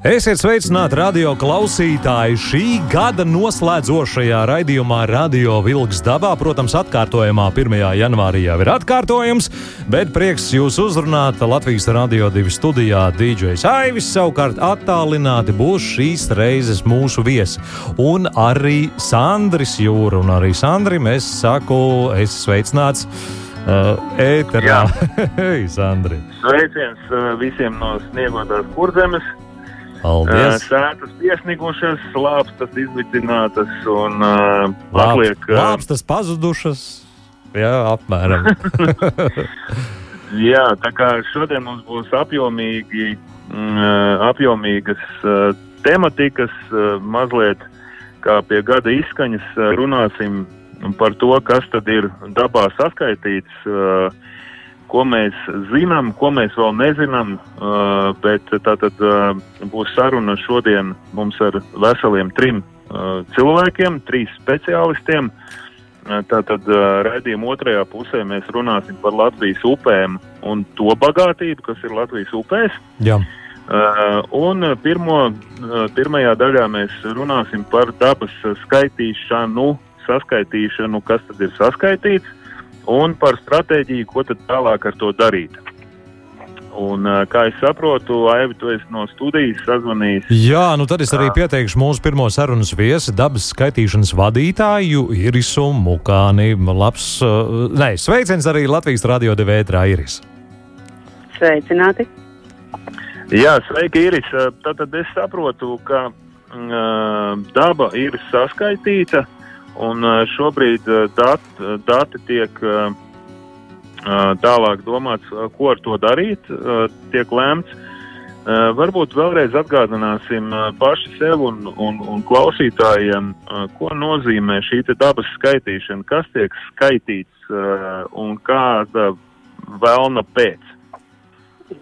Esiet sveicināti radio klausītāji šī gada noslēdzošajā raidījumā Radio Vilks dabā. Protams, atkārtojumā 1. janvārī jau ir atkārtojums, bet prieks jūs uzrunāt Latvijas Radio 2 studijā DJs Aivis. Savukārt attālināti būs šīs reizes mūsu viesi. Un arī Sandris Jūra. Un arī Sandrim es saku, es sveicināts. Uh, ēterā. Sandri! Sveiciens uh, visiem no sniegotās kurzemes! Paldies! Sētas piesnigušas, lāpstas izvicinātas un uh, atliek. Uh, lāpstas pazudušas. Jā, apmēram. Jā, tā kā šodien mums būs apjomīgi, mm, apjomīgas uh, tematikas, uh, mazliet kā pie gada izskaņas runāsim par to, kas tad ir dabā saskaitīts. Uh, ko mēs zinām, ko mēs vēl nezinām. Uh, bet tā tad uh, būs saruna šodien mums ar veseliem trim uh, cilvēkiem, trīs speciālistiem. Uh, Tātad uh, raidījuma otrajā pusē mēs runāsim par Latvijas upēm un to bagātību, kas ir Latvijas upēs. Jā. Uh, un pirmo, uh, pirmajā daļā mēs runāsim par dabas skaitīšanu, saskaitīšanu, kas tad ir saskaitīts un par stratēģiju, ko tad tālāk ar to darīt. Un, kā es saprotu, Aivi, tu esi no studijas sazvanījis. Jā, nu tad es arī pieteikšu mūsu pirmo sarunas viesi, dabas skaitīšanas vadītāju Irisu Mukāni. Labs, nē, sveiciens arī Latvijas radio devētrā Iris. Sveicināti! Jā, sveiki, Iris. Tātad es saprotu, ka uh, daba ir saskaitīta. Uh, Un šobrīd dati, dati tiek tālāk domāts, ko ar to darīt, tiek lēmts. Varbūt vēlreiz atgādināsim paši sev un, un, un klausītājiem, ko nozīmē šī dabas skaitīšana, kas tiek skaitīts un kāda vēlna pēc.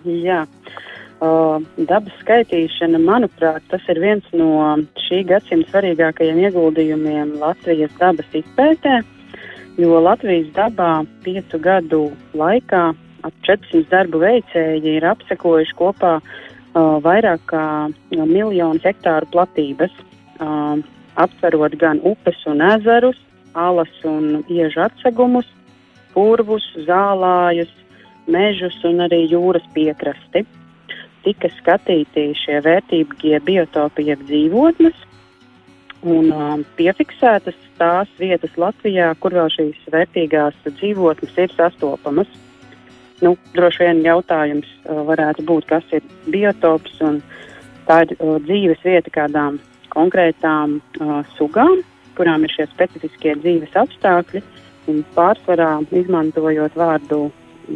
Jā. Uh, Uh, dabas skaitīšana, manuprāt, tas ir viens no šī gadsimta svarīgākajiem ieguldījumiem Latvijas dabas izpētē, jo Latvijas dabā piecu gadu laikā ap 400 darbu veicēji ir apsekojuši kopā uh, vairāk kā miljonu hektāru platības, uh, aptverot gan upes un ezerus, alas un iežu atsegumus, purvus, zālājus, mežus un arī jūras piekrasti tika skatīti šie vērtīgie biotopi, jeb dzīvotnes, un um, piefiksētas tās vietas Latvijā, kur vēl šīs vērtīgās dzīvotnes ir sastopamas. Nu, droši vien jautājums uh, varētu būt, kas ir biotops, un tā ir uh, dzīves vieta kādām konkrētām uh, sugām, kurām ir šie specifiskie dzīves apstākļi, pārsvarā izmantojot vārdu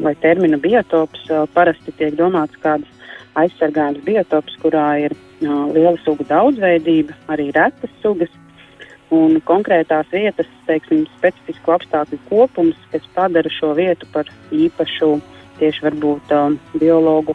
vai terminu biotops, uh, parasti tiek domāts kādas aizsargājams biotops, kurā ir uh, liela sugu daudzveidība, arī retas sugas. Un konkrētās vietas, teiksim, specifisku apstākļu kopums, kas padara šo vietu par īpašu tieši varbūt um, biologu,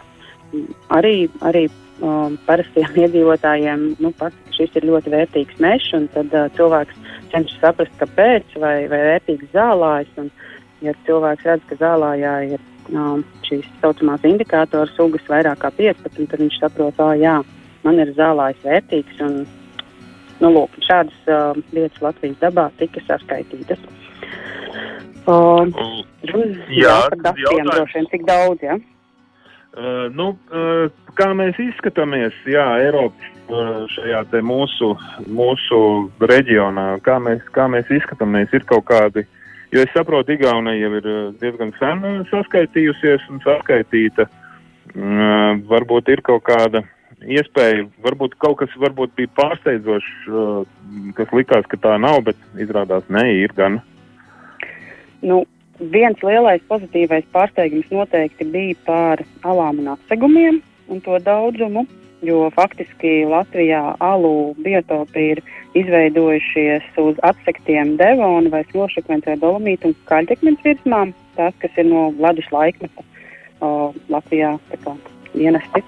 arī, arī um, parastiem iedzīvotājiem. Nu, pat, šis ir ļoti vērtīgs mežs, un tad uh, cilvēks cenšas saprast, kāpēc, vai, vai vērtīgs zālājs. Un, ja cilvēks redz, ka zālājā ir um, šīs tā saucamās indikātoru sugas vairāk kā 15, tad viņš saprot, ka jā, man ir zālājs vērtīgs. Un, nu, lūk, šādas uh, lietas Latvijas dabā tika saskaitītas. Uh, jā, par datiem droši vien, cik daudz, jā? Ja? Uh, nu, uh, kā mēs izskatāmies, jā, Eiropas uh, šajā mūsu, mūsu reģionā, kā mēs, kā mēs izskatāmies, ir kaut kādi Jo es saprotu, Igaunija jau ir eh, diezgan sen eh, saskaitījusies un saskaitīta. Mm, varbūt ir kaut kāda iespēja, varbūt kaut kas varbūt bija pārsteidzošs, eh, kas likās, ka tā nav, bet izrādās nē, ir gan. Nu, viens lielais pozitīvais pārsteigums noteikti bija par alām un atsegumiem un to daudzumu. Jo faktiski Latvijā alu biotopi ir izveidojušies uz atsektiem devonu vai smilšakmens vai dolomītu un kaļķekmens virsmām, tās, kas ir no ledus laikmeta uh, Latvijā kā, ienesti.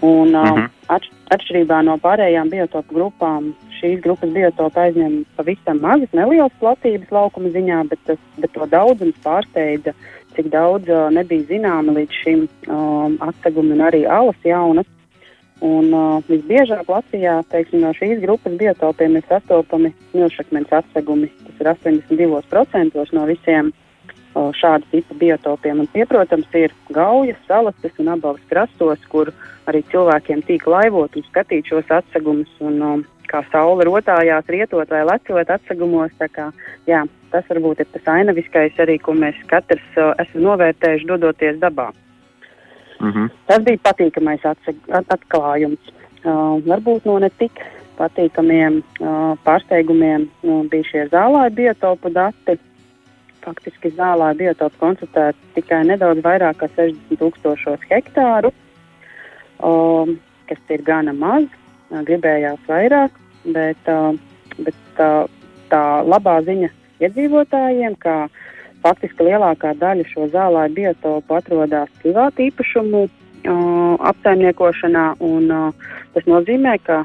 Un, uh, mm -hmm. atš atšķirībā no pārējām biotopu grupām, šīs grupas biotopi aizņem pavisam mazas, nelielas platības laukuma ziņā, bet, tas, bet to daudzums pārsteidza, cik daudz uh, nebija zināma līdz šim um, atsegumi un arī alas jaunas. Un uh, visbiežāk Latvijā teiksim, no šīs grupas biotopiem ir sastopami milšakmens atsegumi. Tas ir 82% no visiem uh, šāda tipa biotopiem. Un tie, protams, ir gaujas, salastes un abas krastos, kur arī cilvēkiem tīk laivot un skatīt šos atsegumus. Un, um, kā saule rotājās, rietot vai lecot atsegumos. Kā, jā, tas varbūt ir tas ainaviskais arī, ko mēs katrs uh, esam novērtējuši dodoties dabā. Mm -hmm. Tas bija patīkamais atklājums. Uh, varbūt no ne tik patīkamiem uh, pārsteigumiem uh, bija šie zālāju biotopu dati. Faktiski zālāju biotopu konstatēts tikai nedaudz vairāk kā 60 tūkstošos hektāru, uh, kas ir gana maz. Uh, gribējās vairāk, bet, uh, bet uh, tā labā ziņa iedzīvotājiem, ka uh, Faktiski lielākā daļa šo zālāju biotopu atrodas privātu īpašumu uh, apsaimniekošanā, un uh, tas nozīmē, ka,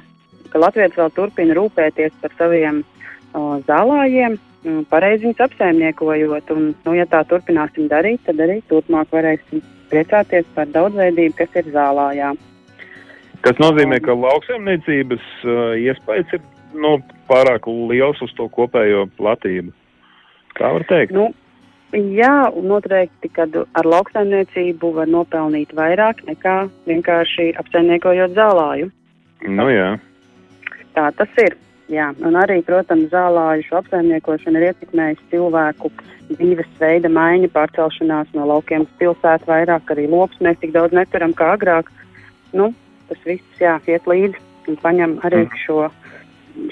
ka Latvijas vēl turpina rūpēties par saviem uh, zālājiem, uh, pareizi viņus apsaimniekojot. Un, nu, ja tā turpināsim darīt, tad arī turpmāk varēsim priecāties par daudzveidību, kas ir zālājā. Tas nozīmē, ka lauksaimniecības uh, iespējas ir nu, pārāk liels uz to kopējo platību. Kā var teikt? Nu, Jā, noteikti, ka ar lauksaimniecību var nopelnīt vairāk nekā vienkārši apsaimniekojot zālāju. Nu, jā. Tā tas ir. Jā, un arī, protams, zālāju šo apsaimniekošanu ir ietekmējusi cilvēku dzīvesveida maiņa, pārcelšanās no laukiem uz pilsētu vairāk, arī lops mēs tik daudz neturam kā agrāk. Nu, tas viss jā, iet līdzi un paņem arī mm. šo,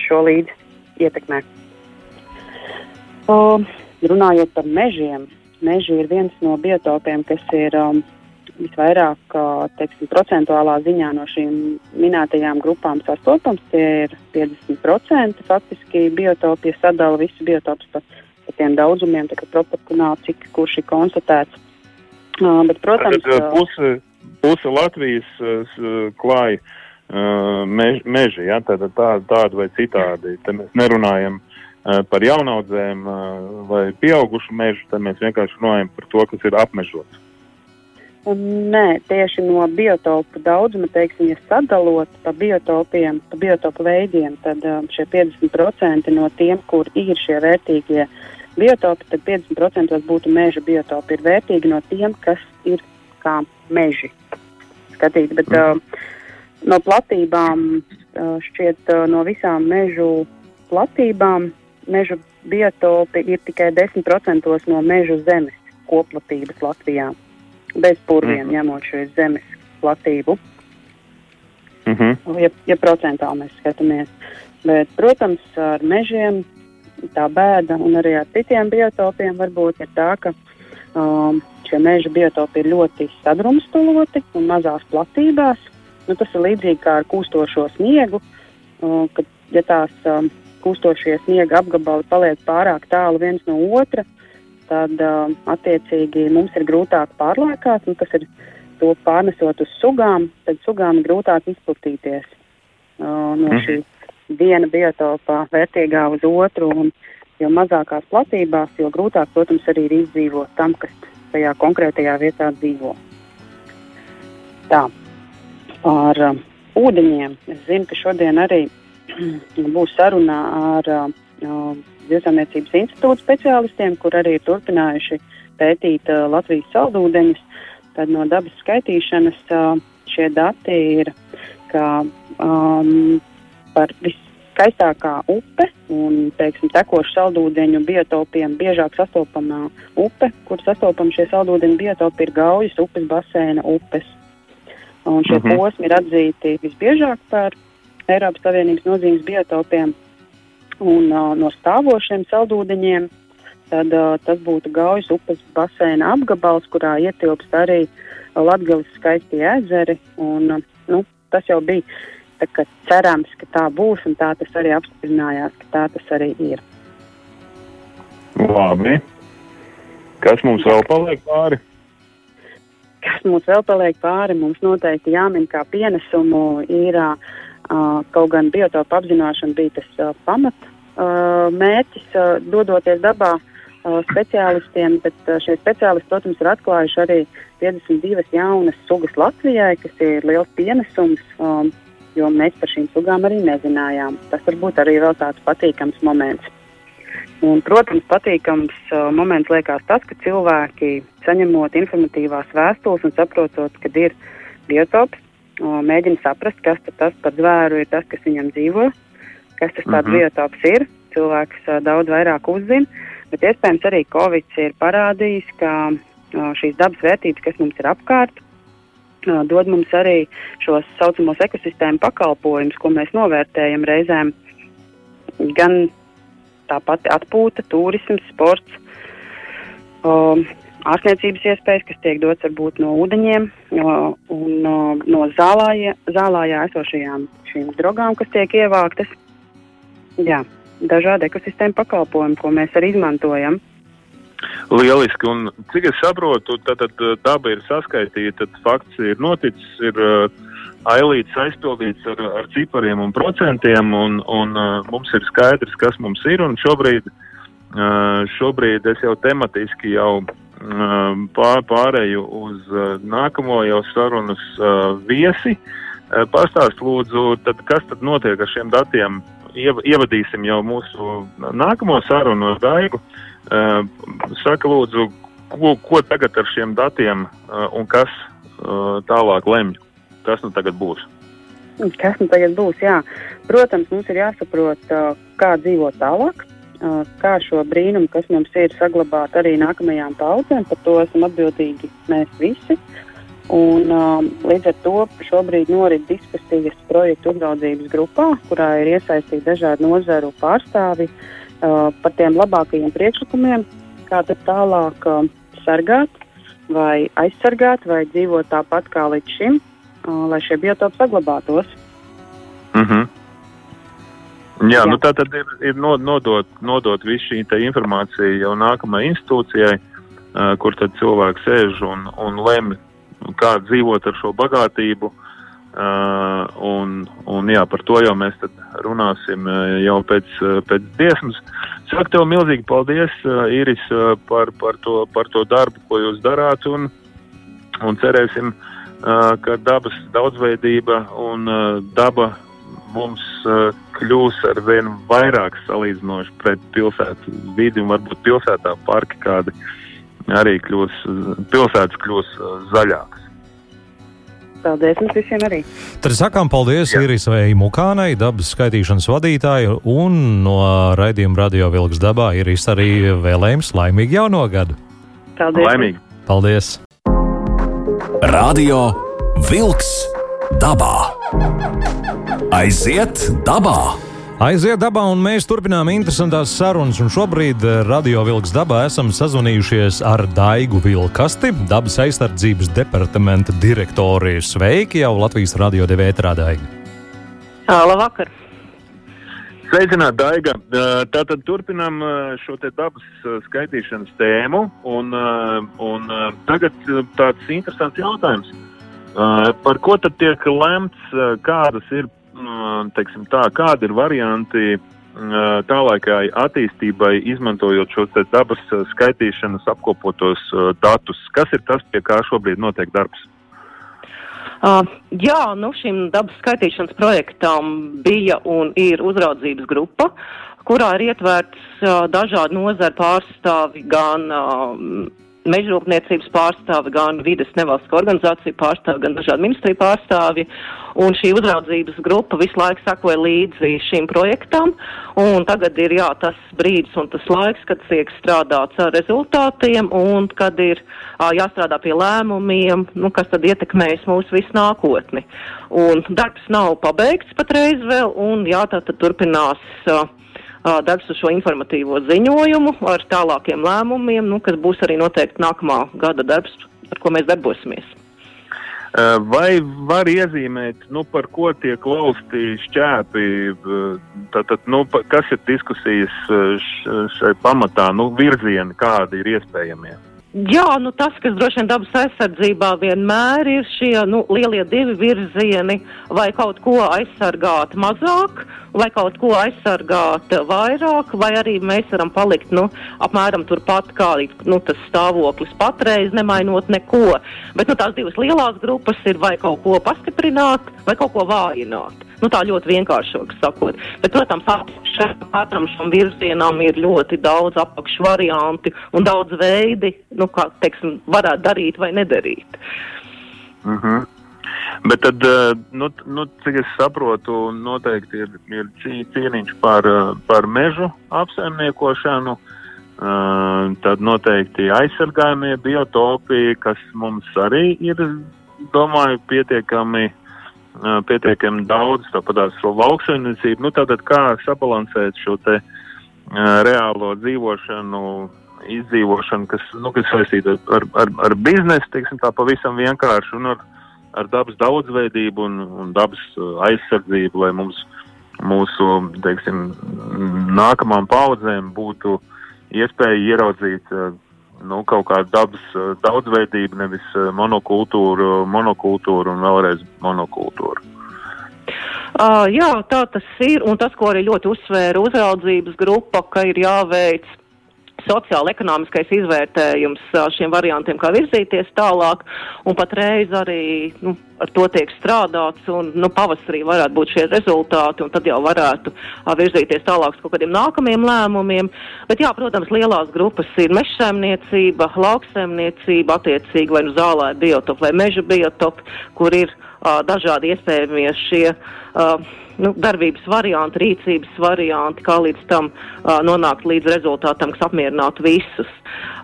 šo līdzi ietekmē. Uh, Runājot par mežiem, meži ir viens no biotopiem, kas ir um, visvairāk teiksim, procentuālā ziņā no šīm minētajām grupām sastopams. Tie ir 50% faktiski biotopi, ja sadala visu biotopus pa, pa tiem daudzumiem, tā kā proporcionāli, cik kurš ir konstatēts. Uh, bet, protams, Tad, puse, puse Latvijas uh, klāja uh, mež, meži, ja, tāda, tā, tāda vai citādi. Te mēs nerunājam uh, Eh, par jaunaudzēm eh, vai pieaugušu mežu, tad mēs vienkārši runājam par to, kas ir apmežots. Nē, tieši no biotopu daudzuma, teiksim, ja sadalot pa biotopiem, pa biotopu veidiem, tad eh, šie 50% no tiem, kur ir šie vērtīgie biotopi, tad 50% būtu meža biotopi. Ir vērtīgi no tiem, kas ir kā meži. Skatīt, bet mm. uh, no platībām uh, šķiet uh, no visām mežu platībām meža biotopi ir tikai 10% no meža zemes koplatības Latvijā. Bez purviem, mm. ņemot šo zemes platību. Mm -hmm. ja, ja procentāli mēs skatāmies. Bet, protams, ar mežiem tā bēda un arī ar citiem biotopiem varbūt ir tā, ka um, šie meža biotopi ir ļoti sadrumstaloti un mazās platībās. Nu, tas ir līdzīgi kā ar kūstošo sniegu, uh, kad ja tās um, kūstošie sniega apgabali paliek pārāk tālu viens no otra, tad uh, attiecīgi mums ir grūtāk pārlēkāt, un kas ir to pārnesot uz sugām, tad sugām ir grūtāk izplatīties uh, no mhm. šī viena biotopā vērtīgā uz otru, un jo mazākās platībās, jo grūtāk, protams, arī ir izdzīvot tam, kas tajā konkrētajā vietā dzīvo. Tā, ar uh, ūdeņiem. Es zinu, ka šodien arī būs saruna ar uh, Zivsaimniecības institūta speciālistiem, kur arī ir turpinājuši pētīt uh, Latvijas saldūdeņus. Tad no dabas skaitīšanas uh, šie dati ir, ka um, par viskaistākā upe un, teiksim, tekošu saldūdeņu biotopiem biežāk sastopamā upe, kur sastopam šie saldūdeņu biotopi, ir Gaujas upes basēna upes. Un šie mm -hmm. posmi ir atzīti visbiežāk par Eiropas Savienības nozīmes biotopiem un uh, no stāvošiem saldūdeņiem, tad uh, tas būtu Gaujas upes basēna apgabals, kurā ietilpst arī Latgales skaistie ezeri un uh, nu, tas jau bija tā, cerams, ka tā būs, un tā tas arī apstiprinājās, ka tā tas arī ir. Labi. Kas mums vēl paliek pāri? Kas mums vēl paliek pāri? Mums noteikti jāmin kā pienesumu ir uh, kaut gan biotopu apzināšana bija tas pamat mērķis, dodoties dabā speciālistiem, bet šie speciālisti, protams, ir atklājuši arī 52 jaunas sugas Latvijai, kas ir liels pienesums, um, jo mēs par šīm sugām arī nezinājām. Tas varbūt arī vēl tāds patīkams moments. Un, protams, patīkams uh, moments liekas tas, ka cilvēki saņemot informatīvās vēstules un saprotot, ka ir biotops, mēģina saprast, kas tas par zvēru ir, tas, kas viņam dzīvo, kas tas tāds mm -hmm. biotops ir. Cilvēks uh, daudz vairāk uzzina, bet iespējams arī Covid ir parādījis, ka uh, šīs dabas vērtības, kas mums ir apkārt, uh, dod mums arī šos saucamos ekosistēmu pakalpojumus, ko mēs novērtējam reizēm gan tāpat atpūta, turisms, sports, um, ārstniecības iespējas, kas tiek dots varbūt no ūdeņiem un no, no zālājā, zālājā esošajām šīm drogām, kas tiek ievāktas. Jā, dažādi ekosistēma pakalpojumi, ko mēs arī izmantojam. Lieliski, un cik es saprotu, tad, tad daba ir saskaitīta, tad fakts ir noticis, ir uh, ailīts aizpildīts ar, ar cipariem un procentiem, un, un uh, mums ir skaidrs, kas mums ir, un šobrīd, šobrīd es jau tematiski jau uh, pārēju uz uh, nākamo jau sarunas uh, viesi. Uh, pastāst lūdzu, tad kas tad notiek ar šiem datiem? Iev, ievadīsim jau mūsu nākamo sarunu ar Daigu. Uh, saka lūdzu, ko, ko tagad ar šiem datiem un kas tālāk lemj? kas nu tagad būs? Kas nu tagad būs? Jā. Protams, mums ir jāsaprot, kā dzīvot tālāk, kā šo brīnumu, kas mums ir, saglabāt arī nākamajām paudzēm. Par to esam atbildīgi mēs visi. Un, um, līdz ar to šobrīd norit diskusijas projektu uzraudzības grupā, kurā ir iesaistīti dažādi nozaru pārstāvi uh, par tiem labākajiem priekšlikumiem, kā tālāk uh, sargāt, vai aizsargāt, vai dzīvot tāpat kā līdz šim, lai šie biotopi saglabātos. Mm -hmm. Jā, Jā. Nu tā tad ir, ir nodot, nodot visu šī informācija jau nākamajai institūcijai, uh, kur tad cilvēks sēž un, un lemj, kā dzīvot ar šo bagātību. Uh, un, un jā, par to jau mēs runāsim uh, jau pēc, uh, pēc dziesmas. Saku tev milzīgi paldies, uh, Iris, uh, par, par, to, par to darbu, ko jūs darāt, un, un cerēsim, uh, ka dabas daudzveidība un daba mums kļūs ar vien vairāk salīdzinoši pret pilsētu vidi un varbūt pilsētā parki kādi arī kļūs, pilsētas kļūs zaļākas. Paldies jums visiem arī. Tad sakām paldies Irisai Mukānai, dabas skaitīšanas vadītāju, un no raidījuma Radio Vilks dabā Iris arī vēlējums laimīgu jauno gadu. Paldies! Laimīgi! Paldies! Radio Wolks dabā. Aiziet dabā! Aiziet dabā, un mēs turpinām interesantās sarunas. Šobrīd eh, Radio Vilks dabā esam sazvanījušies ar Daigu Vilkasti, dabas aizsardzības departamenta direktori. Sveiki jau Latvijas radio devē ētrādāji! Labvakar! Sveicināti, Daiga! Tātad turpinām šo te dabas skaitīšanas tēmu, un, un tagad tāds interesants jautājums. Par ko tad tiek lemts, kādas ir, teiksim tā, kādi ir varianti tālākai attīstībai, izmantojot šo dabas skaitīšanas apkopotos datus? Kas ir tas, pie kā šobrīd notiek darbs? Uh, jā, nu šim dabas skaitīšanas projektam bija un ir uzraudzības grupa, kurā ir ietverts uh, dažādi nozari pārstāvi, gan uh, mežrūpniecības pārstāvi, gan vides nevalstiskā organizācija pārstāvi, gan dažādi ministrija pārstāvi. Un šī uzraudzības grupa visu laiku sakoja līdzi šim projektam. Un tagad ir jā, tas brīdis un tas laiks, kad tiek strādāts ar rezultātiem un kad ir ā, jāstrādā pie lēmumiem, nu, kas tad ietekmēs mūsu visu nākotni. Un darbs nav pabeigts patreiz vēl, un jā, tā tad turpinās. Uh, darbs uz šo informatīvo ziņojumu ar tālākiem lēmumiem, nu, kas būs arī noteikti nākamā gada darbs, ar ko mēs darbosimies. Vai var iezīmēt, nu, par ko tiek lausti šķēpi? Tātad, nu, kas ir diskusijas šai pamatā, nu, virzieni, kādi ir iespējamie? Jā, nu tas, kas droši vien dabas aizsardzībā vienmēr ir šie nu, lielie divi virzieni, vai kaut ko aizsargāt mazāk, vai kaut ko aizsargāt vairāk, vai arī mēs varam palikt nu, apmēram turpat, kā nu, tas stāvoklis patreiz, nemainot neko. Bet nu, tās divas lielās grupas ir vai kaut ko pastiprināt, vai kaut ko vājināt. Nu, tā ļoti vienkāršāk sakot. Bet, protams, katram šam virzienam ir ļoti daudz apakšvarianti un daudz veidi, nu, kā teiksim, varētu darīt vai nedarīt. Mm -hmm. Bet tad, eh, nu, nu, cik es saprotu, noteikti ir, ir cīniņš par, eh, par mežu apsaimniekošanu. Uh, tad noteikti aizsargājumie biotopi, kas mums arī ir, domāju, pietiekami pietiekami daudz, tāpat tās lauksaimniecību. Nu, tātad kā sabalansēt šo te reālo dzīvošanu, izdzīvošanu, kas, nu, kas saistīta ar, ar, ar biznesu, teiksim tā pavisam vienkārši, un ar, ar dabas daudzveidību un, un dabas aizsardzību, lai mums, mūsu, teiksim, nākamām paudzēm būtu iespēja ieraudzīt nu, kaut kāda dabas eh, daudzveidība, nevis eh, monokultūra, monokultūra un vēlreiz monokultūra. Uh, jā, tā tas ir, un tas, ko arī ļoti uzsvēra uzraudzības grupa, ka ir jāveic sociāla-ekonomiskais izvērtējums šiem variantiem, kā virzīties tālāk, un patreiz arī nu, ar to tiek strādāts, un nu, pavasarī varētu būt šie rezultāti, un tad jau varētu virzīties tālāk uz kaut kādiem nākamiem lēmumiem. Bet, jā, protams, lielās grupas ir mežsēmniecība, lauksēmniecība, attiecīgi vai nu zālē biotopi vai meža biotopi, kur ir a, dažādi iespējamie šie. A, nu, darbības varianti, rīcības varianti, kā līdz tam uh, nonākt līdz rezultātam, kas apmierinātu visus.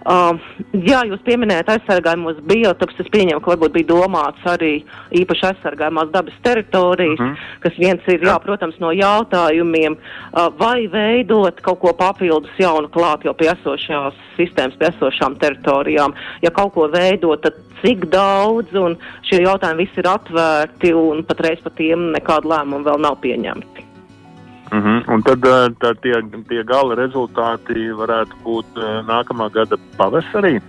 Uh, jā, jūs pieminējat aizsargājumos biotops, es pieņemu, ka varbūt bija domāts arī īpaši aizsargājumās dabas teritorijas, mm -hmm. kas viens ir, jā, protams, no jautājumiem, uh, vai veidot kaut ko papildus jaunu klāt jau pie esošās sistēmas, pie esošām teritorijām. Ja kaut ko veidot, tad cik daudz, un šie jautājumi visi ir atvērti, un patreiz par tiem nekāda lēmuma vēl nav pieņemti. Mm -hmm. Un tad eh, tā, tie, tie gala rezultāti varētu būt eh, nākamā gada pavasarī.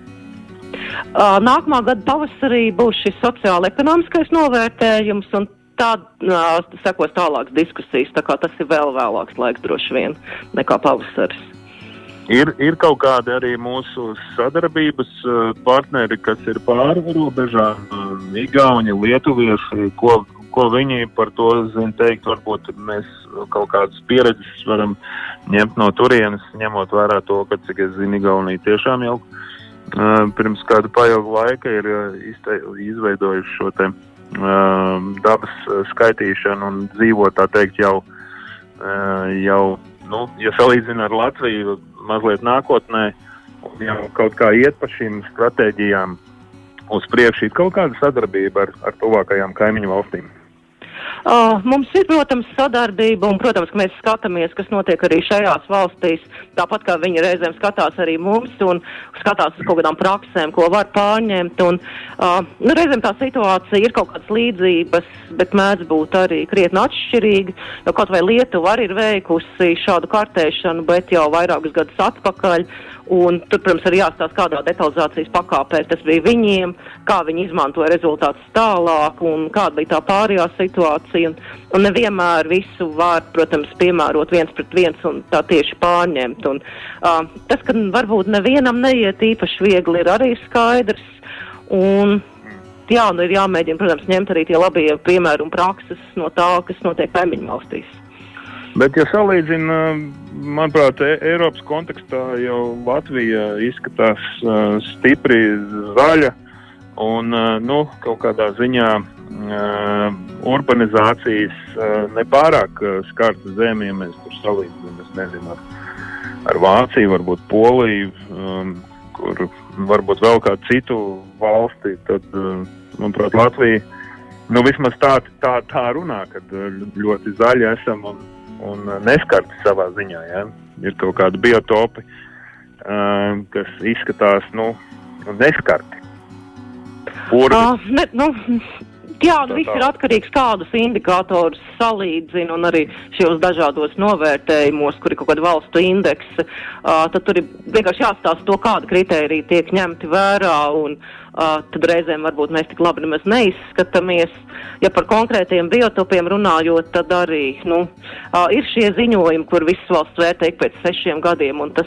Nākamā gada pavasarī būs šis sociāla-ekonomiskais novērtējums, un tad sekos tālākas diskusijas. Tā kā tas ir vēl vēlāks laiks droši vien nekā pavasaris. Ir, ir kaut kādi arī mūsu sadarbības partneri, kas ir pāri robežām, Igauni, Lietuvieši, ko, ko viņi par to zina teikt. Varbūt mēs kaut kādas pieredzes varam ņemt no turienes, ņemot vērā to, ka, cik es zinu, Igaunija tiešām jau uh, pirms kāda pailga laika ir uh, izveidojuši šo te uh, dabas skaitīšanu un dzīvo, tā teikt, jau, uh, jau nu, ja salīdzina ar Latviju mazliet nākotnē, un jau kaut kā iet pa šīm stratēģijām uz priekšu, ir kaut kāda sadarbība ar, ar tuvākajām kaimiņu valstīm. Uh, mums ir, protams, sadarbība, un, protams, ka mēs skatāmies, kas notiek arī šajās valstīs, tāpat kā viņi reizēm skatās arī mums un skatās uz kaut kādām praksēm, ko var pārņemt. Un, uh, nu, reizēm tā situācija ir kaut kādas līdzības, bet mēdz būt arī krietni atšķirīgi, jo kaut vai Lietuva arī ir veikusi šādu kartēšanu, bet jau vairākus gadus atpakaļ. Un tur, protams, arī jāstāsta, kādā detalizācijas pakāpē tas bija viņiem, kā viņi izmantoja rezultātus tālāk un kāda bija tā pārējā situācija. Un, un nevienmēr visu var, protams, piemērot viens pret viens un tā tieši pārņemt. Un, uh, tas, ka varbūt nevienam neiet īpaši viegli, ir arī skaidrs. Un, jā, nu ir jāmēģina, protams, ņemt arī tie labie piemēri un prakses no tā, kas notiek kaimiņu valstīs. Bet, ja salīdzina, manuprāt, e Eiropas kontekstā jau Latvija izskatās uh, stipri zaļa un uh, nu, kaut kādā ziņā uh, urbanizācijas uh, nepārāk uh, skarta zeme, ja mēs tur salīdzinām, es nezinu, ar, ar Vāciju, varbūt Poliju, um, kur varbūt vēl kādu citu valsti, tad, uh, manuprāt, Latvija, nu vismaz tā, tā, tā runā, kad ļoti zaļi esam un un uh, neskarti savā ziņā. Ja? Ir kaut kādi biotopi, uh, kas izskatās nu, neskarti. Uh, ne, nu, jā, Tā nu, viss ir atkarīgs kādus indikātorus salīdzina un arī šajos dažādos novērtējumos, kur ir kaut kāda valstu indeksa. Uh, tad tur ir vienkārši jāstāsta to, kāda kritērija tiek ņemti vērā. Un, uh, tad reizēm varbūt mēs tik labi nemaz neizskatāmies. Ja par konkrētiem biotopiem runājot, tad arī nu, uh, ir šie ziņojumi, kur visas valsts vērtē ik pēc sešiem gadiem. un tas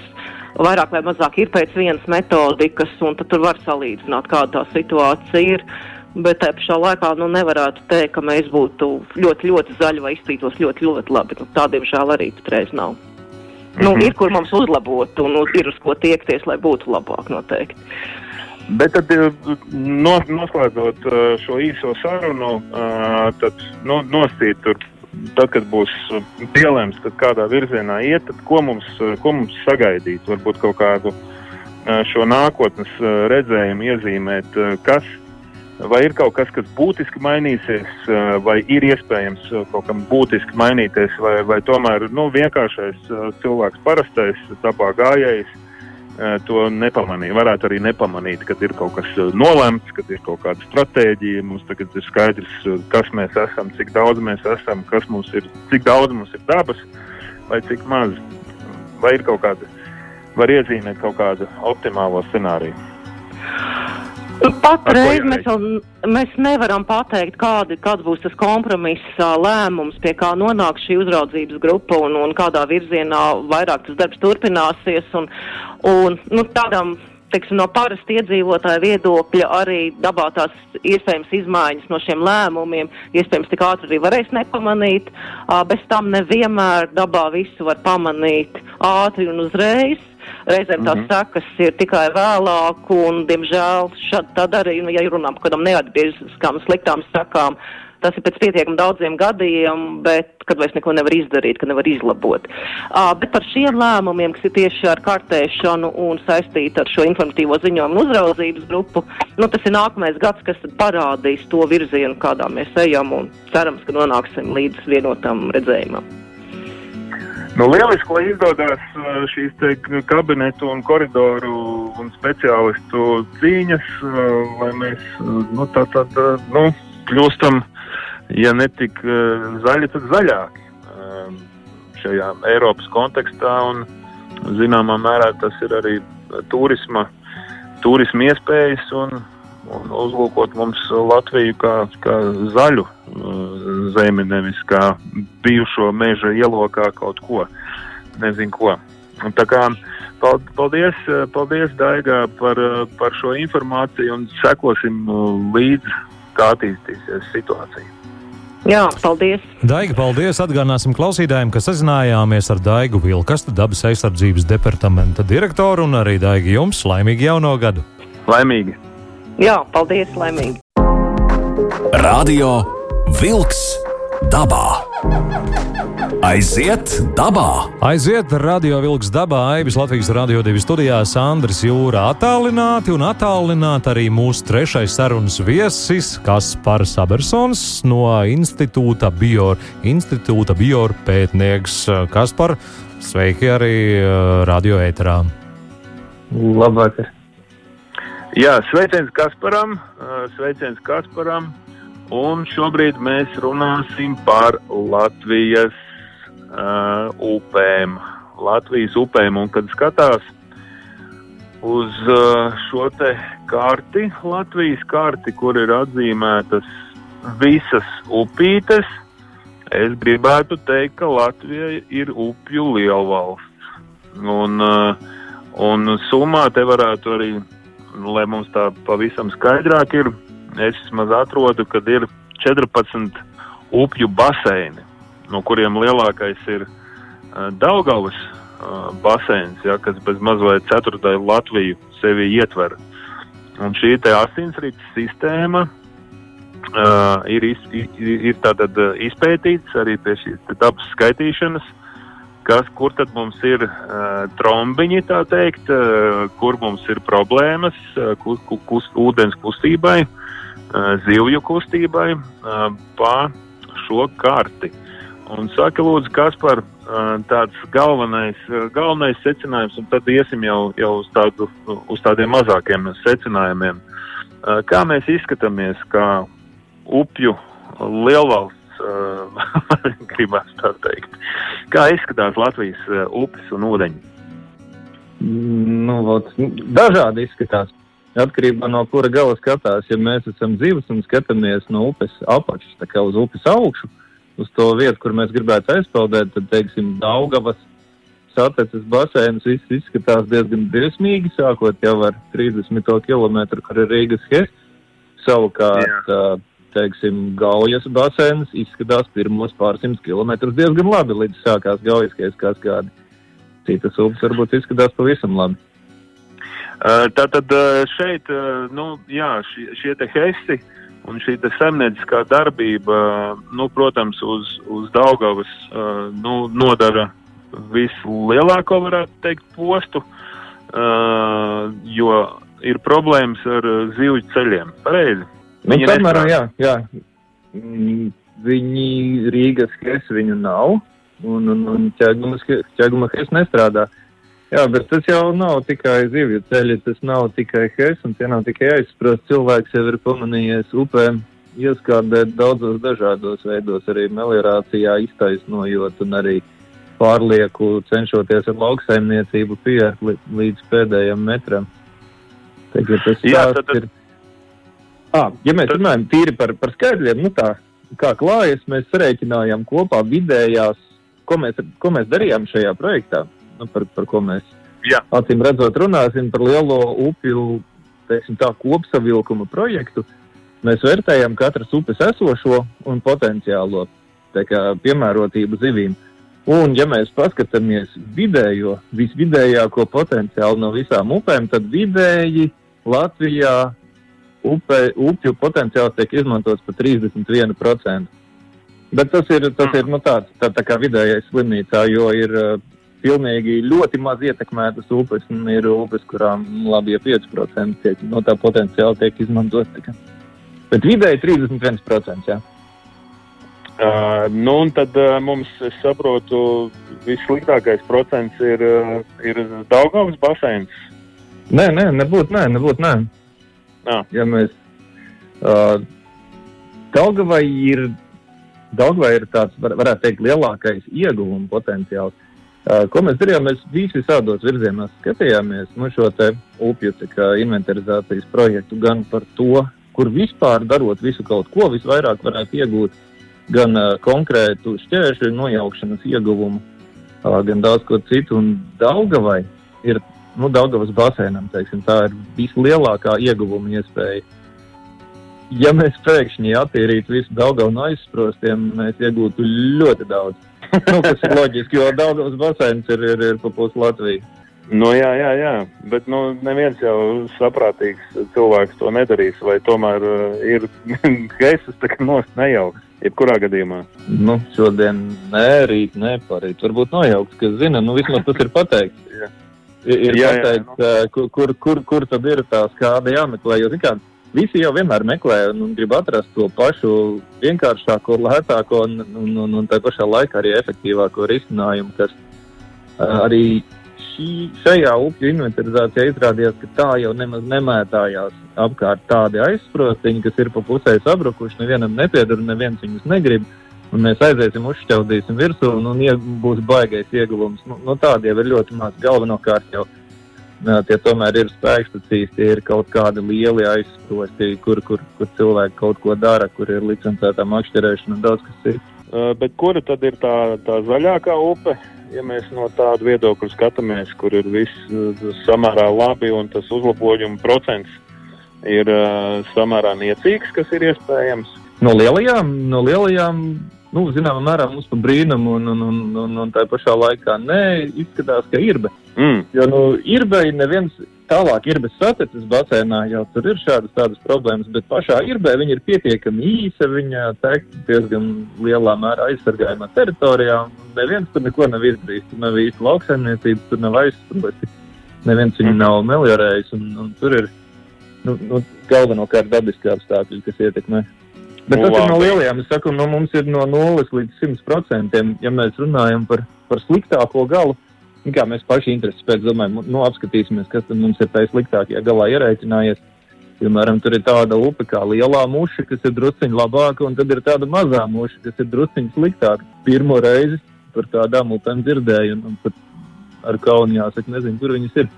vairāk vai mazāk ir pēc vienas metodikas, un tur var salīdzināt, kāda tā situācija ir. Bet tajā pašā laikā nu, nevarētu teikt, ka mēs būtu ļoti, ļoti zaļi vai izskatītos ļoti, ļoti labi. Nu, tā, diemžēl, arī patreiz nav. Nu, Mhm. ir kur mums uzlabot, un nu, ir uz ko tiekties, lai būtu labāk noteikti. Bet tad, eh, no, noslēdzot eh, šo īso sarunu, eh, tad nu, nosīt tur, tad, kad būs pielēms, tad kādā virzienā iet, tad ko mums, ko mums sagaidīt? Varbūt kaut kādu šo nākotnes redzējumu iezīmēt, kas, vai ir kaut kas, kas būtiski mainīsies, vai ir iespējams kaut kam būtiski mainīties, vai, vai tomēr nu, vienkāršais cilvēks, parastais dabā gājējs, to nepamanīja. Varētu arī nepamanīt, kad ir kaut kas eh, nolemts, kad ir kaut kāda stratēģija. Mums tagad ir skaidrs, eh, kas mēs esam, cik daudz mēs esam, kas mums ir, cik daudz mums ir dabas vai cik maz. Vai ir kaut kāda, var iezīmēt kaut kādu optimālo scenāriju. Patreiz Ar ko mēs, mēs nevaram pateikt, kādi, kāds būs tas kompromiss lēmums, pie kā nonāks šī uzraudzības grupa un, un kādā virzienā vairāk tas darbs turpināsies. Un, un, nu, tādam, teiksim, no parasta iedzīvotāja viedokļa arī dabā tās iespējams izmaiņas no šiem lēmumiem, iespējams tik ātri arī varēs nepamanīt. Bez tam nevienmēr dabā visu var pamanīt ātri un uzreiz. Reizēm tās Mhm. sekas ir tikai vēlāk, un, diemžēl, šad, tad arī, nu, ja runām par kādām neatgrieziskām sliktām sekām, tas ir pēc pietiekami daudziem gadiem, bet kad vairs neko nevar izdarīt, ka nevar izlabot. Uh, bet par šiem lēmumiem, kas ir tieši ar kartēšanu un saistīti ar šo informatīvo ziņojumu uzraudzības grupu, nu, tas ir nākamais gads, kas parādīs to virzienu, kādā mēs ejam, un cerams, ka nonāksim līdz vienotam redzējumam. Nu, lieliski, lai izdodas šīs kabinetu un koridoru un speciālistu cīņas, lai mēs nu, tā tad nu, kļūstam, ja ne tik uh, zaļi, tad zaļāki um, šajā Eiropas kontekstā. Un, zināmā mērā tas ir arī turisma, turisma iespējas un, un uzlūkot mums Latviju kā, kā zaļu uh, zemi, nevis kā bijušo meža ielokā kaut ko. Nezinu, ko. Tā kā pal- paldies, paldies Daigā par, uh, par šo informāciju un sekosim līdzi, kā attīstīsies situācija. Jā, paldies! Daiga, paldies! Atgādināsim klausītājiem, ka sazinājāmies ar Daigu Vilkastu, dabas aizsardzības departamenta direktoru un arī Daigi jums laimīgu jauno gadu! Laimīgi! Jā, paldies! Laimīgi! Radio Wolks dabā. Aiziet dabā! Aiziet radio vilks dabā, Aibis Latvijas radio divi studijās, Andris Jūra attālināti un attālināti arī mūsu trešais sarunas viesis Kaspars Abersons no Institūta Bior, Institūta Bior pētnieks. Kaspar, sveiki arī uh, radio ēterā. Labvakar. Jā, sveiciens Kasparam, uh, sveiciens Kasparam. Un šobrīd mēs runāsim par Latvijas uh, upēm. Latvijas upēm, un kad skatās uz uh, šo te karti, Latvijas karti, kur ir atzīmētas visas upītes, es gribētu teikt, ka Latvija ir upju lielvalsts. Un, uh, un summā te varētu arī, lai mums tā pavisam skaidrāk ir, es vismaz atrodu, ka ir 14 upju baseini, no kuriem lielākais ir uh, Daugavas uh, baseins, ja, kas bez mazliet ceturtajai Latviju sevi ietver. Un šī te asinsrites sistēma uh, ir, iz, ir, ir tātad uh, izpētīts arī pie šīs dabas skaitīšanas, kas, kur tad mums ir uh, trombiņi, tā teikt, uh, kur mums ir problēmas uh, kus, kus, ūdens kustībai, uh, zivju kustībai uh, pa šo karti. Un saka, lūdzu, kas par tāds galvenais, galvenais secinājums, un tad iesim jau, jau uz, tādu, uz tādiem mazākiem secinājumiem. Kā mēs izskatāmies, kā upju lielvalsts, gribās tā teikt. Kā izskatās Latvijas upes un ūdeņi? Nu, vot, dažādi izskatās. Atkarībā no kura gala skatās, ja mēs esam dzīves un skatāmies no upes apakšas, tā kā uz upes augšu, uh, uz to vietu, kur mēs gribētu aizpeldēt, tad, teiksim, Daugavas satiksmes basēns viss izskatās diezgan briesmīgi, sākot jau ar 30 km, kur ir Rīgas hes. Savukārt, Jā. teiksim, Gaujas basēns izskatās pirmos pārsimt kilometrus diezgan labi, līdz sākās Gaujaskais kaskādi. Citas upes varbūt izskatās pavisam labi. Tātad šeit, nu, jā, šie, šie te hesti, uh, Un šī zemnieciskā darbība, nu, protams, uz, uz Daugavas nu, nodara vislielāko, varētu teikt, postu, jo ir problēmas ar zivju ceļiem. Pareizi. Nu, samērā, jā, jā. Mm, viņi Rīgas hes viņu nav, un, un, un ķēguma hes nestrādā. Uh, Jā, bet tas jau nav tikai zivju ceļi, tas nav tikai hes, un tie nav tikai aizsprost. Cilvēks jau ir pamanījies upē ieskādēt daudzos dažādos veidos, arī meliorācijā iztaisnojot un arī pārlieku cenšoties ar lauksaimniecību pieiet līdz pēdējiem metram. Tagad tas Jā, tad, tad... ir. À, ja mēs tad... runājam tīri par, par skaidriem, nu tā, kā klājas, mēs sarēķinājām kopā vidējās, ko mēs, ko mēs darījām šajā projektā nu, par, par ko mēs Jā. acīm redzot runāsim, par lielo upju teiksim, tā, kopsavilkuma projektu. Mēs vērtējam katras upes esošo un potenciālo kā, piemērotību zivīm. Un, ja mēs paskatāmies vidējo, visvidējāko potenciālu no visām upēm, tad vidēji Latvijā upe, upju potenciāls tiek izmantots par 31%. Bet tas ir, tas ir nu, tāds, tā, tā kā vidējais slimnīcā, jo ir pilnīgi ļoti maz ietekmētas upes, un ir upes, kurām labi ja 5% tiek, no tā potenciāli tiek izmantot. Tika. Bet vidēji 31%. Jā. Uh, nu, un tad uh, mums, es saprotu, vissliktākais procents ir, uh, ir Daugavas basēns. Nē, nē, nebūtu, nē, nebūtu, nē. Ah. Ja mēs, uh, Daugavai ir, Daugavai ir tāds, var, varētu teikt, lielākais ieguvuma potenciāls. Ko mēs darījām? Mēs visi visādos virzienos skatījāmies nu, šo upju inventarizācijas projektu, gan par to, kur vispār darot visu kaut ko, visvairāk varētu iegūt gan uh, konkrētu šķēršļu nojaukšanas ieguvumu, uh, gan daudz ko citu. Un Daugavai ir, nu, Daugavas basēnam, teiksim, tā ir vislielākā ieguvuma iespēja. Ja mēs pēkšņi attīrītu visu Daugavu no aizsprostiem, mēs iegūtu ļoti daudz nu, tas ir loģiski, jo daudzos basēns ir, ir, ir pa pusi Latviju. Nu, jā, jā, jā, bet nu, neviens jau saprātīgs cilvēks to nedarīs. Vai tomēr uh, ir gaisas tā kā nost nejauks, jebkurā gadījumā? Nu, šodien nē, rīt nē, parīt. Varbūt nojauks, kas zina, nu vismaz tas ir pateikts. jā. Ir, ir jā, pateikts, jā, nu. kur, kur, kur, kur tad ir tā skāde jāmeklē, jo, zin kā, visi jau vienmēr meklē un grib atrast to pašu vienkāršāko, lētāko un, un, un, un tā pašā laikā arī efektīvāko risinājumu, kas uh, arī šī, šajā upju inventarizācijā izrādījās, ka tā jau nemaz nemētājās apkārt tādi aizsprotiņi, kas ir pa pusē sabrukuši, nevienam nepieder un neviens viņus negrib. Un mēs aiziesim, uzšķaudīsim virsū, un, un būs baigais ieguvums. Nu, nu, tādi jau ir ļoti maz. Galvenokārt jau uh, tie tomēr ir spēkstacijas, tie ir kaut kādi lieli aizsprosti, kur, kur, kur cilvēki kaut ko dara, kur ir licencētā makšķerēšana un daudz kas cits. Bet kura tad ir tā, tā zaļākā upe, ja mēs no tāda viedokļa skatāmies, kur ir viss samērā labi un tas uzlabojuma procents ir samērā niecīgs, kas ir iespējams? No lielajām, no lielajām nu, zināmā mērā mums par brīnumu, un, un, un, un, un tā pašā laikā nē, izskatās, ka ir. Mm. Jo nu, ir beigas neviens tālāk ir bez satiksmes basēnā, jau tur ir šādas tādas problēmas, bet pašā irbē viņa ir pietiekami īsa, viņa tek diezgan lielā mērā aizsargājumā teritorijā, neviens tur neko nav izdarījis, tur nav īsti lauksaimniecības, tur nav aizsprosti, neviens viņu nav meliorējis, un, un tur ir nu, nu, galvenokārt dabiski apstākļi, kas ietekmē. Bet tas ir no Labi. lielajām. Es saku, no mums ir no 0 līdz 100%. Ja mēs runājam par, par sliktāko galu, nu kā mēs paši intereses pēc domājam, nu apskatīsimies, kas tad mums ir tajā sliktākajā galā ierēķinājies. Piemēram, tur ir tāda upe kā lielā muša, kas ir drusciņš labāka, un tad ir tāda mazā muša, kas ir drusciņš sliktāka. Pirmo reizi par tādām upēm dzirdēju, un, un pat ar kaunu jāsaka, nezinu, kur viņas ir.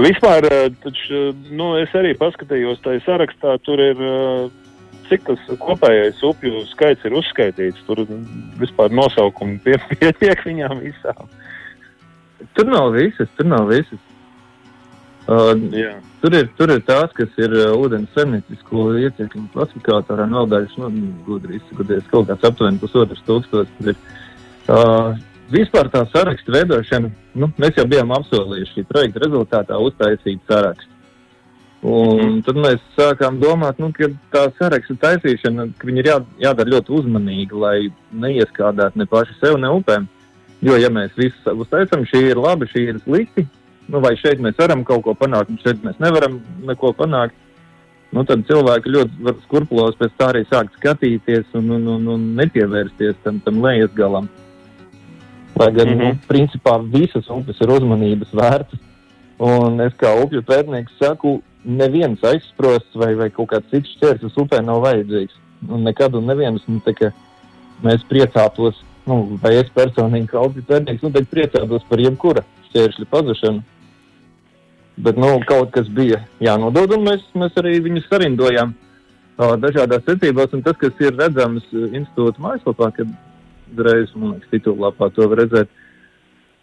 Vispār, eh, taču, nu, es arī paskatījos tajā sarakstā, tur ir, eh, cik tas kopējais upju skaits ir uzskaitīts. Tur vispār nosaukumi pie- pietiek viņām visām. Tur nav visas, tur nav visas. Uh, Jā. Tur ir, tur ir tās, kas ir uh, ūdens semnītisko iecirkņu klasifikātorā nodaļas, nu, gudri izsakoties, kaut kāds aptuveni pusotrs ir. Uh, vispār tā saraksta veidošana, nu, mēs jau bijām apsolījuši šī projekta rezultātā uztaisīt sarakstu. Un tad mēs sākām domāt, nu, ka tā saraksta taisīšana, ka viņi ir jā, jādara ļoti uzmanīgi, lai neieskādētu ne paši sev, ne upēm. Jo, ja mēs visu uztaisām, šī ir labi, šī ir slikti, nu, vai šeit mēs varam kaut ko panākt, un šeit mēs nevaram neko panākt, nu, tad cilvēki ļoti var skurpulos pēc tā arī sākt skatīties un, un, un, un nepievērsties tam, tam lejas galam. Lai gan, mm Mhm. -hmm. nu, principā visas upes ir uzmanības vērtas. Un es kā upju pētnieks saku, neviens aizsprosts vai, vai kaut kāds cits šķērslis upē nav vajadzīgs. Un nekad un neviens, nu, tā mēs priecātos, nu, vai es personīgi kā pētnieks, nu, priecātos par jebkura šķēršļa pazušanu. Bet, nu, kaut kas bija jānodod, un mēs, mēs arī viņus sarindojām uh, dažādās secībās. Tas, kas ir redzams institūta mājaslapā, kad reiz, man liekas, titullapā to var redzēt,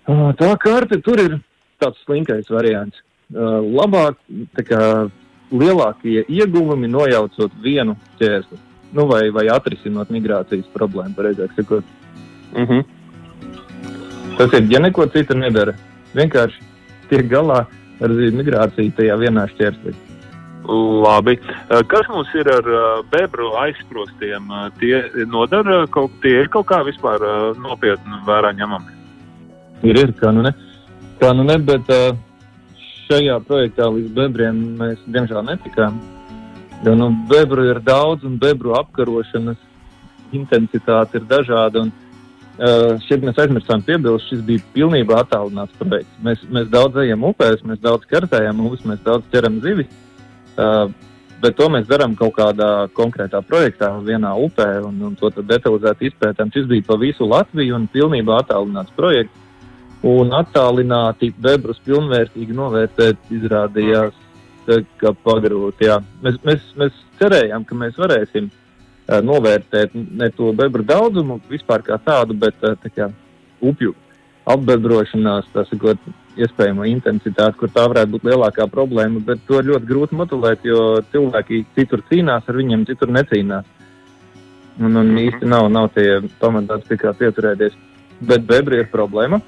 uh, tā karte tur ir tāds slinkais variants. Uh, labāk, kā lielākie ieguvumi nojaucot vienu ķērsli. Nu, vai, vai atrisinot migrācijas problēmu, pareizāk sakot. Uh -huh. Tas ir, ja neko citu nedara, vienkārši tiek galā ar migrāciju tajā vienā šķērslī. Labi. Eh, Kas mums ir ar eh, bebru aizsprostiem? Eh, Tie nodara kaut, tie ir kaut kā vispār eh, nopietni vērā ņemami. Ir, ir, kā nu ne. Kā nu ne, bet uh, šajā projektā līdz bebriem mēs diemžēl netikām. Jo nu, bebru ir daudz un bebru apkarošanas intensitāte ir dažāda. Un, uh, šeit mēs aizmirsām piebilst, šis bija pilnībā attālināts projekts. Mēs, mēs daudz ejam upēs, mēs daudz kartējam upes, mēs daudz ķeram zivis. Uh, bet to mēs darām kaut kādā konkrētā projektā, vienā upē, un, un to detalizēti izpētām. Šis bija pa visu Latviju un pilnībā attālināts projekts. Un attālināti bebrus pilnvērtīgi novērtēt izrādījās, ka pagrūti. jā. Mēs, mēs, mēs cerējām, ka mēs varēsim uh, novērtēt ne to bebru daudzumu vispār kā tādu, bet uh, tā kā upju apbebrošanās, tā sakot, iespējamo intensitāti, kur tā varētu būt lielākā problēma, bet to ir ļoti grūti motivēt, jo cilvēki citur cīnās ar viņiem, citur necīnās. Un, un īsti nav, nav tie pamatāts, pie kā pieturēties. Bet bebri ir problēma.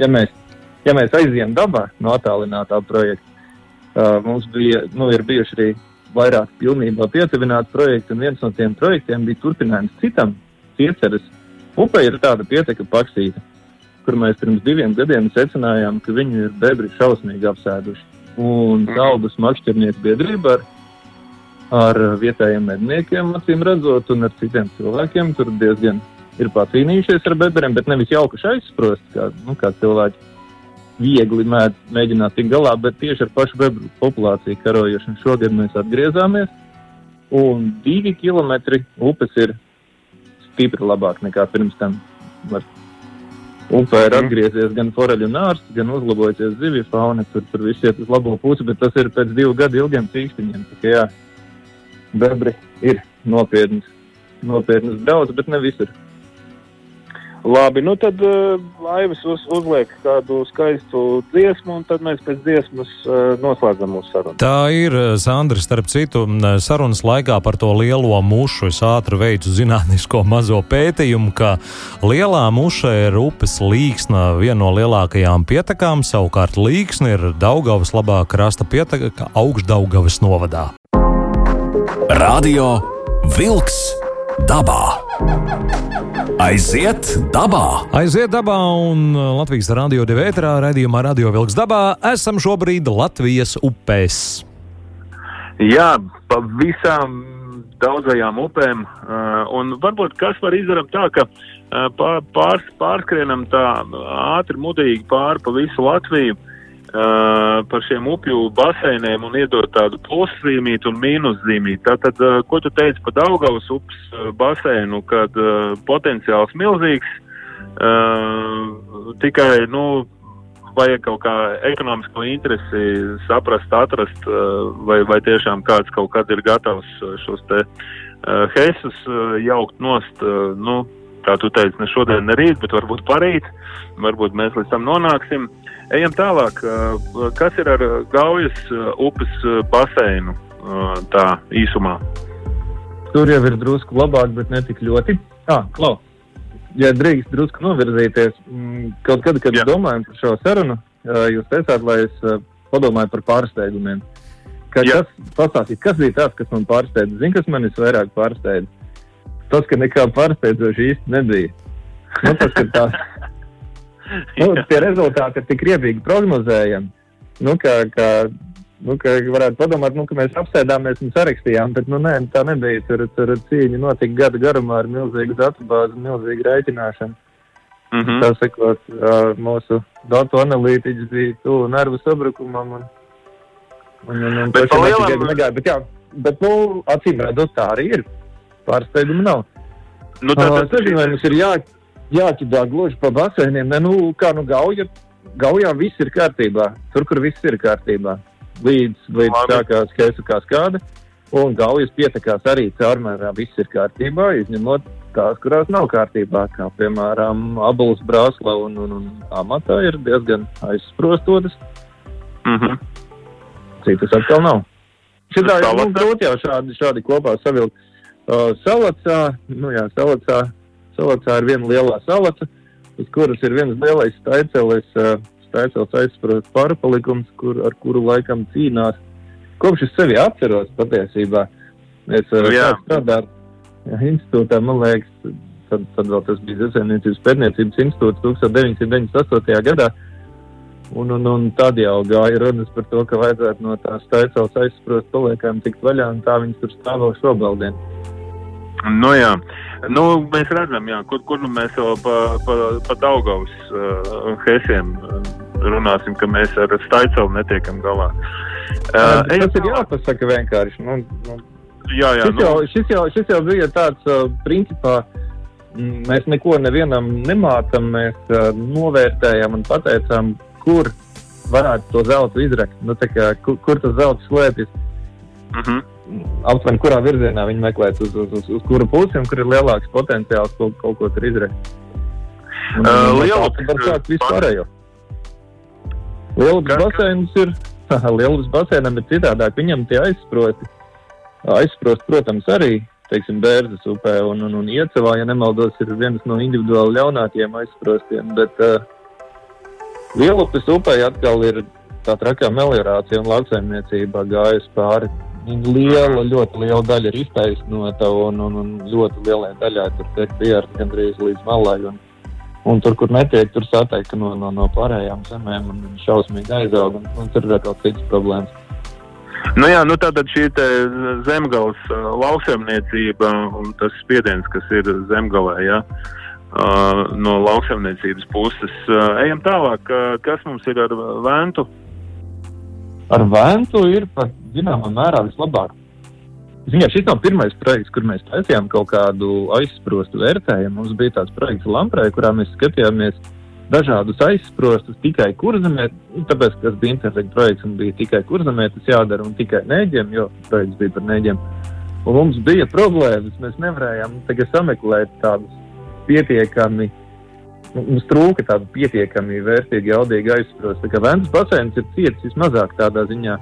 Ja mēs, ja mēs aizjām dabā no attālinātā projekta, uh, mums bija, nu, ir bijuši arī vairāk pilnībā pietuvināti projekti, un viens no tiem projektiem bija turpinājums citam. Cieceres upe ir tāda pieteka paksīta, kur mēs pirms diviem gadiem secinājām, ka viņi ir bebri šausmīgi apsēduši. Un Kaldas makšķernieku biedrība ar, ar vietējiem medniekiem, acīm redzot, un ar citiem cilvēkiem tur diezgan ir pacīnījušies ar bebriem, bet nevis jaukuši aizsprost, kā, nu, kā cilvēki viegli mēdz, mēģināt tikt galā, bet tieši ar pašu bebru populāciju karojuši. Un šogad mēs atgriezāmies, un divi kilometri upes ir stipri labāk nekā pirms tam. Var Upē ir atgriezies gan foreļu nārsts, gan uzlabojusies zivju fauna. Tur, tur viss iet uz labo pusi, bet tas ir pēc divu gadu ilgiem cīkstiņiem. Kā jā, bebri ir nopietnas, nopietnas daudz, bet ne visur. Labi, nu tad uh, laivas uz, uzliek kādu skaistu dziesmu, un tad mēs pēc dziesmas uh, noslēdzam mūsu sarunu. Tā ir, Sandra, starp citu, sarunas laikā par to lielo mušu. Es ātri veicu zinātnisko mazo pētījumu, ka lielā muša ir upes līksna, viena no lielākajām pietekām. Savukārt līksna ir Daugavas labā krasta pieteka augšdaugavas novadā. Radio Vilks dabā. Aiziet dabā! Aiziet dabā un Latvijas radio divētrā raidījumā Radio Vilks dabā esam šobrīd Latvijas upēs. Jā, pavisam daudzajām upēm. Un varbūt kas var izdarīt tā, ka pār, pārskrienam tā ātri, mudīgi pāri pa visu Latviju par šiem upju baseiniem un iedot tādu pluszīmītu un mīnuszīmītu. Tātad, ko tu teici par Daugavas upes baseinu, kad potenciāls milzīgs, tikai, nu, vajag kaut kā ekonomisko interesi saprast, atrast, vai, vai tiešām kāds kaut kad ir gatavs šos te uh, heisus uh, jaukt nost, uh, nu, kā tu teici, ne šodien, ne rīt, bet varbūt parīt, varbūt mēs līdz tam nonāksim. Ejam tālāk, kas ir ar Gaujas upes baseinu tā īsumā? Tur jau ir drusku labāk, bet ne tik ļoti. Ah, klau ja drīkst drusku novirzīties, mm, kaut kad, kad Jā. domājam par šo sarunu, jūs teicāt, lai es padomāju par pārsteigumiem. Ka, kas, pastāstīt, kas bija tas, kas man pārsteidza? Zini, kas man visvairāk pārsteidza? Tas, ka nekā pārsteidzoši īsti nebija. Nu, tas, ka tā, nu, tie rezultāti ir tik riebīgi prognozējami, nu, ka, ka nu, ka varētu padomāt, nu, ka mēs apsēdāmies un sarakstījām, bet nu, nē, tā nebija. Tur, tur cīņa notika gada garumā ar milzīgu datubāzi, milzīgu rēķināšanu. Mm -hmm. Tā sakot, mūsu datu analītiķis bija tuvu nervu sabrukumam. Un, un, un, un bet, lielam... negāja, bet, jā, bet nu, acīm redzot, tā arī ir. Pārsteigumu nav. Nu, tā, tā, tā, vai mums ir jā, jāķidā gluži pa baseiniem. Ne, nu, kā nu gauja, gaujā viss ir kārtībā. Tur, kur viss ir kārtībā līdz, līdz sākās Keisakā skāde. Un gaujas pietekās arī caurmērā viss ir kārtībā, izņemot tās, kurās nav kārtībā, kā piemēram abulis brāzla un, un, un amatā ir diezgan aizsprostotas. Mm -hmm. Citas atkal nav. Šitā ir nu, grūti jau šādi, šādi kopā savilkt. Uh, salacā, nu jā, salacā, salacā ir viena lielā salaca, uz kuras ir viens lielais staicelis. Taisels aizsprāst pārpalikums, kur, ar kuru laikam cīnās. Kopš es sevi atceros patiesībā, es strādāju institūtā, man liekas, tad, tad vēl tas bija Zesēmniecības pētniecības institūts 1998. gadā. Un, un, un tad jau gāja runas par to, ka vajadzētu no tās taisās aizsprost paliekām tikt vaļā, un tā viņas tur stāvo šobrīd. Nu, jā. Nu, mēs redzam, jā, kur, kur nu mēs jau pa, pa, pa Daugavas uh, hesiem uh, runāsim, ka mēs ar Staicelu netiekam galā. Uh, tas ir jāpasaka vienkārši. Nu, nu, jā, jā, šis, nu. jau, šis, jau, šis jau bija tāds, uh, principā, mēs neko nevienam nemācam, mēs uh, novērtējam un pateicām, kur varētu to zeltu izrakt, nu, kā, kur, kur tas zelts slēpjas. Uh mhm. -huh. Aptuveni, kurā virzienā viņi meklēs, uz, uz, uz, uz kuru pusi un kur ir lielāks potenciāls kaut, kaut ko tur izrakt. Uh, Liela pārējais vispārējo. Lielus basēnus ir. Lielus basēnam ir citādāk. Viņam tie aizsprosti. Aizsprost, protams, arī, teiksim, Bērzes upē un, un, un Iecevā, ja nemaldos, ir viens no individuāli ļaunākajiem aizsprostiem. Bet uh, Lielupes upē atkal ir tā trakā meliorācija un lauksaimniecība gājusi pāri. Liela, ļoti liela daļa ir iztaisnota un, un, un ļoti lielai daļai tur tiek pievērsta gandrīz līdz malai. Un, Un tur, kur netiek, tur satiek no, no, no pārējām zemēm un šausmīgi aizaug. Un, un tur ir atkal citas problēmas. Nu jā, nu tātad šī zemgājas lauksaimniecība un tas spiediens, kas ir zemgālē, ja, no lauksaimniecības puses. Ejam tālāk, kas mums ir ar Ventu? Ar Ventu ir pat zināmā mērā vislabāk. Ziņā, šis nav pirmais projekts, kur mēs taisījām kaut kādu aizsprostu vērtējumu. Mums bija tāds projekts Lamprē, kurā mēs skatījāmies dažādus aizsprostus tikai kurzemē, tāpēc, ka tas bija interneta projekts un bija tikai kurzemē, tas jādara un tikai nēģiem, jo projekts bija par nēģiem. Un mums bija problēmas, mēs nevarējām sameklēt tādus pietiekami, nu, mums trūka tādu pietiekami vērtīgi, jaudīgi aizsprostu. Tā kā Ventas basēns ir ciets vismazāk tādā ziņā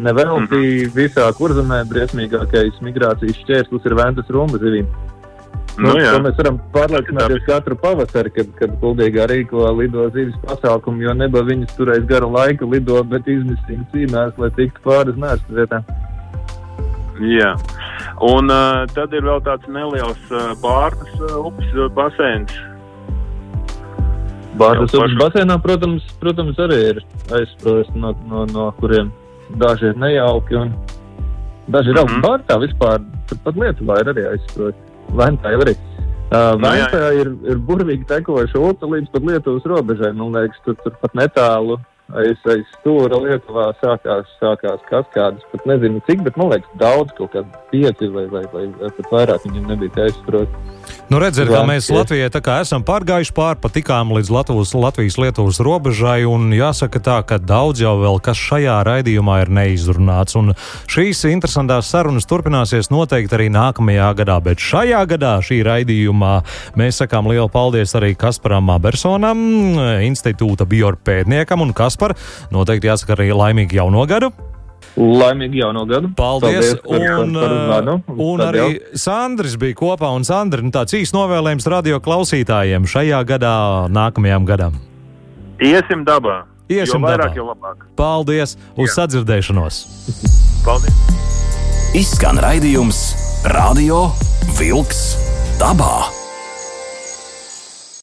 Nevelti mm -hmm. visā kurzemē briesmīgākais migrācijas šķērslis ir ventas rumba zivīm. Nu, nu, mēs varam pārliecināties katru pavasari, kad, kad Kuldīgā rīko lido zivis pasākumu, jo neba viņas turēs garu laiku lido, bet izmisīgi cīnās, lai tiktu pāris nērstu vietām. Jā, un uh, tad ir vēl tāds neliels uh, bārdas uh, upes uh, baseins. Bārdas upes baseinā, protams, protams, arī ir aizsprost no, no, no kuriem daži ir nejauki. Un, Daži ir Mhm. augstu bārtā vispār, turpat Lietuvā ir arī aizsprot. Ventā jau arī. Uh, Ventā ir, ir burvīgi tekoša upe līdz pat Lietuvas robežai. Man liekas, tur, tur pat netālu aiz, aiz stūra Lietuvā sākās, sākās kaskādas. Pat nezinu cik, bet man liekas daudz, kaut kādi pieci vai, vai, vai, vai pat vairāk viņiem nebija aizsprot. Nu, redziet, kā mēs. Latvijai esam pārgājuši pāri, pat tikām līdz Latvijas, Latvijas-Lietuvas robežai, un jāsaka tā, ka daudz jau vēl kas šajā raidījumā ir neizrunāts, un šīs interesantās sarunas turpināsies noteikti arī nākamajā gadā, bet šajā gadā šī raidījumā mēs sakām lielu paldies arī Kasparam Abersonam, institūta biorpētniekam, un Kaspar, noteikti jāsaka arī laimīgi jauno gadu. Laimīgi jauno gadu! Paldies! par, par, un, par uzvārdu. uh, un arī jau. Sandrs bija kopā. Un Sandra, nu, tāds īsts novēlējums radio klausītājiem šajā gadā, nākamajam gadam. Iesim dabā. Iesim jo vairāk, dabā. jo labāk. Paldies! Uz Jā. sadzirdēšanos! Paldies! Izskan raidījums Radio Vilks dabā.